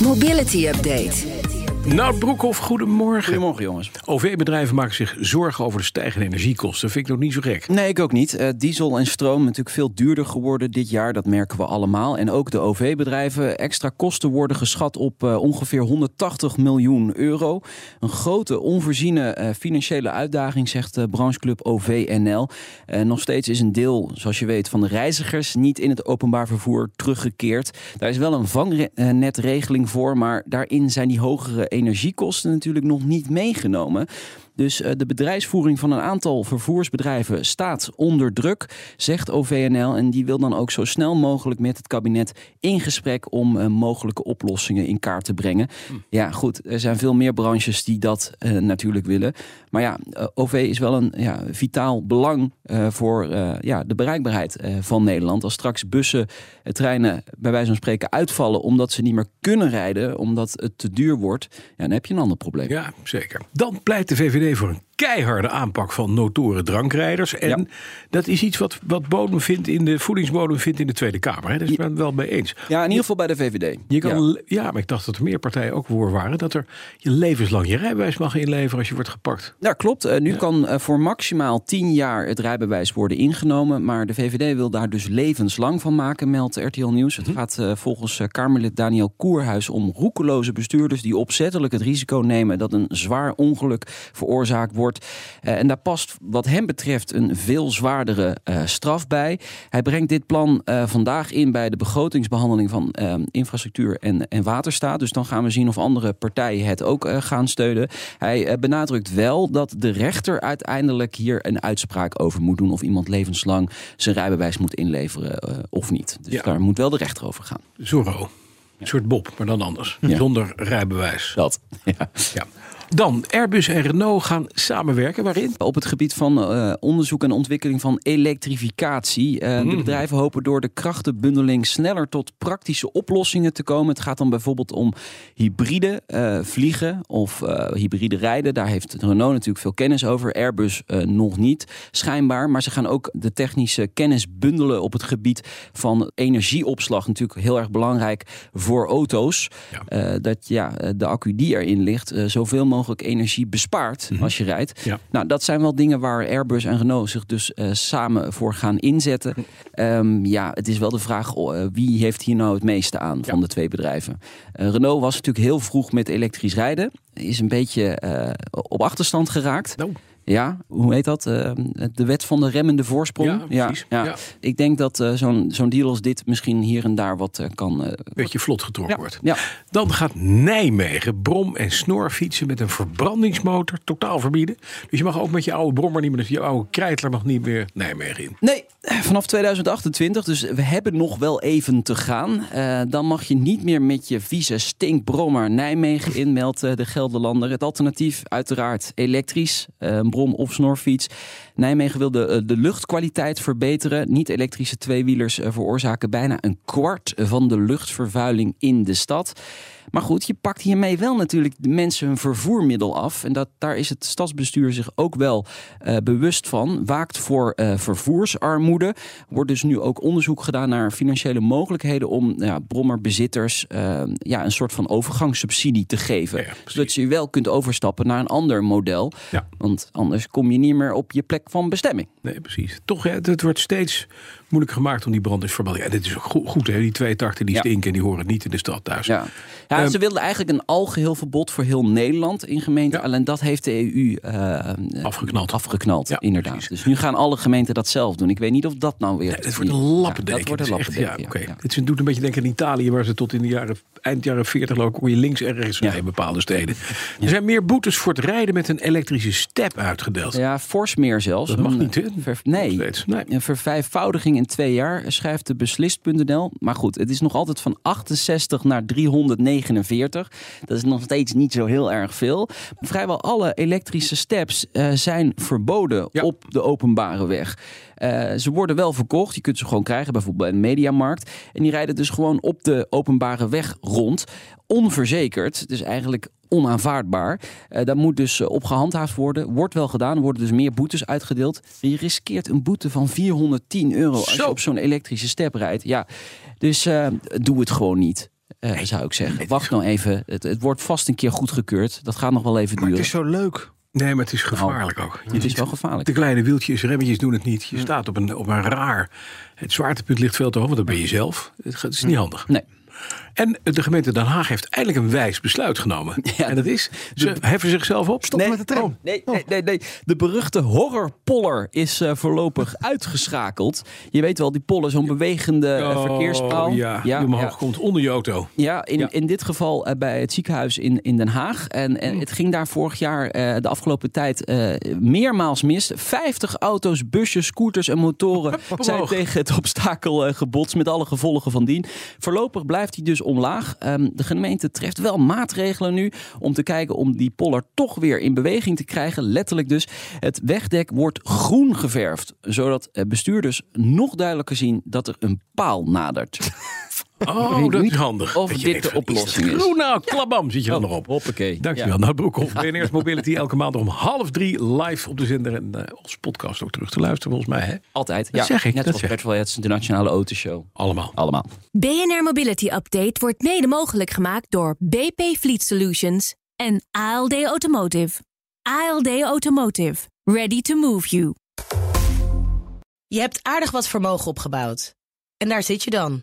Mobility Update. Nou, Broekhoff, goedemorgen. Goedemorgen, jongens. OV-bedrijven maken zich zorgen over de stijgende energiekosten. Vind ik nog niet zo gek. Nee, ik ook niet. Uh, diesel en stroom natuurlijk veel duurder geworden dit jaar. Dat merken we allemaal. En ook de OV-bedrijven. Extra kosten worden geschat op uh, ongeveer 180 miljoen euro. Een grote onvoorziene uh, financiële uitdaging, zegt brancheclub OVNL. nog steeds is een deel, zoals je weet, van de reizigers niet in het openbaar vervoer teruggekeerd. Daar is wel een vangnetregeling voor, maar daarin zijn die hogere energiekosten natuurlijk nog niet meegenomen. Dus uh, de bedrijfsvoering van een aantal vervoersbedrijven staat onder druk, zegt OVNL. En die wil dan ook zo snel mogelijk met het kabinet in gesprek om uh, mogelijke oplossingen in kaart te brengen. Hm. Ja, goed, er zijn veel meer branches die dat uh, natuurlijk willen. Maar ja, OV is wel een ja, vitaal belang voor ja, de bereikbaarheid van Nederland. Als straks bussen, treinen bij wijze van spreken uitvallen omdat ze niet meer kunnen rijden, omdat het te duur wordt, ja, dan heb je een ander probleem. Ja, zeker. Dan pleit de VVD voor een keiharde aanpak van notoren drankrijders. En ja. dat is iets wat, wat bodem vindt in de voedingsbodem vindt in de Tweede Kamer. Hè? Daar is men wel mee eens. Ja, in ieder geval bij de VVD. Je kan, ja. ja. maar ik dacht dat er meer partijen ook voor waren. Dat er je levenslang je rijbewijs mag inleveren als je wordt gepakt. Ja, klopt. Uh, nu ja. kan uh, voor maximaal 10 jaar het rijbewijs worden ingenomen. Maar de VVD wil daar dus levenslang van maken, meldt RTL Nieuws. Het -hmm. gaat uh, volgens Kamerlid Daniel Koerhuis om roekeloze bestuurders die opzettelijk het risico nemen dat een zwaar ongeluk veroorzaakt wordt. Uh, en daar past wat hem betreft een veel zwaardere uh, straf bij. Hij brengt dit plan uh, vandaag in bij de begrotingsbehandeling van infrastructuur en, en waterstaat. Dus dan gaan we zien of andere partijen het ook gaan steunen. Hij benadrukt wel dat de rechter uiteindelijk hier een uitspraak over moet doen of iemand levenslang zijn rijbewijs moet inleveren of niet. Dus ja. daar moet wel de rechter over gaan. Zorro. Een soort Bob, maar dan anders. Ja. Zonder rijbewijs. Dat. Ja. ja. Dan, Airbus en Renault gaan samenwerken. Waarin? Op het gebied van uh, onderzoek en ontwikkeling van elektrificatie. Uh, mm. De bedrijven hopen door de krachtenbundeling sneller tot praktische oplossingen te komen. Het gaat dan bijvoorbeeld om hybride uh, vliegen of hybride rijden. Daar heeft Renault natuurlijk veel kennis over. Airbus nog niet, schijnbaar. Maar ze gaan ook de technische kennis bundelen op het gebied van energieopslag. Natuurlijk heel erg belangrijk voor auto's. Ja. dat ja, de accu die erin ligt, zoveel mogelijk mogelijk energie bespaart mm -hmm. als je rijdt. Ja. Nou, dat zijn wel dingen waar Airbus en Renault zich dus uh, samen voor gaan inzetten. Um, ja, het is wel de vraag uh, wie heeft hier nou het meeste aan van ja. de twee bedrijven. Uh, Renault was natuurlijk heel vroeg met elektrisch rijden. Is een beetje op achterstand geraakt. Nou. Ja, hoe heet dat? Uh, de wet van de remmende voorsprong. Ja, precies. Ja, ja. Ik denk dat uh, zo'n zo'n deal als dit misschien hier en daar wat uh, kan... Een beetje vlot getrokken ja. wordt. Ja. Dan gaat Nijmegen brom- en snorfietsen met een verbrandingsmotor totaal verbieden. Dus je mag ook met je oude brommer niet meer, je oude krijtler mag niet meer Nijmegen in. Nee, vanaf 2028. Dus we hebben nog wel even te gaan. Uh, dan mag je niet meer met je vieze stinkbrommer Nijmegen in, meldt de Gelderlander. Het alternatief uiteraard elektrisch. een brom- of snorfiets. Nijmegen wil de, de luchtkwaliteit verbeteren. Niet-elektrische tweewielers veroorzaken bijna een kwart van de luchtvervuiling in de stad. Maar goed, je pakt hiermee wel natuurlijk de mensen hun vervoermiddel af. En dat, daar is het stadsbestuur zich ook wel uh, bewust van. Waakt voor uh, vervoersarmoede. Wordt dus nu ook onderzoek gedaan naar financiële mogelijkheden om ja, brommerbezitters uh, ja, een soort van overgangssubsidie te geven. Ja, zodat je wel kunt overstappen naar een ander model. Ja. Want anders kom je niet meer op je plek van bestemming. Nee, precies. Toch, hè, het wordt steeds moeilijk gemaakt om die brandweerverbanden. Ja, dit is ook goed, goed hè? Die twee takten die stinken en die horen niet in de stad thuis. Ja. Ja, um, ze wilden eigenlijk een algeheel verbod voor heel Nederland in gemeenten. Ja. Alleen dat heeft de EU uh, afgeknald. afgeknald ja, inderdaad. Precies. Dus nu gaan alle gemeenten dat zelf doen. Ik weet niet of of dat nou weer... Het wordt een lappendeken. Ja, dat wordt een Het Ja. Dit doet een beetje denken aan Italië, waar ze tot in de jaren, eind jaren 40 geloof ik, kon je links en rechts in bepaalde steden. Er zijn meer boetes voor het rijden met een elektrische step uitgedeeld. Ja, fors meer zelfs. Dat mag niet, hè? ver- nee. Nee. een vervijfvoudiging in twee jaar, schrijft de beslist.nl. Maar goed, het is nog altijd van 68 naar 349. Dat is nog steeds niet zo heel erg veel. Vrijwel alle elektrische steps eh, zijn verboden Ja. op de openbare weg. Eh, ze worden wel verkocht. Je kunt ze gewoon krijgen, bijvoorbeeld bij een mediamarkt. En die rijden dus gewoon op de openbare weg rond. Onverzekerd. Dus eigenlijk onaanvaardbaar. Eh, daar moet dus eh, op gehandhaafd worden. Wordt wel gedaan. Worden dus meer boetes uitgedeeld. Je riskeert een boete van 410 euro als je Zo. op zo'n elektrische step rijdt. Ja, dus eh, doe het gewoon niet. eh, zou ik zeggen. Wacht nou even. Het, het wordt vast een keer goedgekeurd. Dat gaat nog wel even Maar duren. het is zo leuk. Nee, maar het is gevaarlijk ook. Je Het is wel gevaarlijk. De kleine wieltjes, remmetjes doen het niet. Je staat op een, op een raar. Het zwaartepunt ligt veel te hoog, want dan ben je zelf. Het is niet handig. Nee. En de gemeente Den Haag heeft eindelijk een wijs besluit genomen. Ja. En dat is, ze heffen zichzelf op. Stop met de tram. Nee, nee, nee, nee. De beruchte horrorpoller is eh, voorlopig uitgeschakeld. Je weet wel, die poller, zo'n bewegende eh, verkeerspaal. Oh, ja, die omhoog komt onder je auto. Ja, in, Ja. in dit geval eh, bij het ziekenhuis in, in Den Haag. En, en het ging daar vorig jaar, eh, de afgelopen tijd, eh, meermaals mis. 50 auto's, busjes, scooters en motoren zijn tegen het obstakel gebotst. Met alle gevolgen van dien. Voorlopig blijft hij dus omlaag. Ehm, de gemeente treft wel maatregelen nu om te kijken om die poller toch weer in beweging te krijgen. Letterlijk dus. Het wegdek wordt groen geverfd. Zodat eh, bestuurders nog duidelijker zien dat er een paal nadert. Oh, dat niet is handig. of dit denkt, de oplossing is. groen nou, klabam, zit je dan erop. Hoppakee. Dankjewel. Ja. Nou, Broekhoff, BNR's Mobility elke maand om half drie live op de zender. En ons podcast ook terug te luisteren volgens mij. Hè? Altijd. Dat zeg ik, Net dat zoals zeg ik. Petrolheads, de nationale autoshow. Allemaal. Allemaal. BNR Mobility Update wordt mede mogelijk gemaakt door BP Fleet Solutions en ALD Automotive. ALD Automotive. Ready to move you. Je hebt aardig wat vermogen opgebouwd. En daar zit je dan,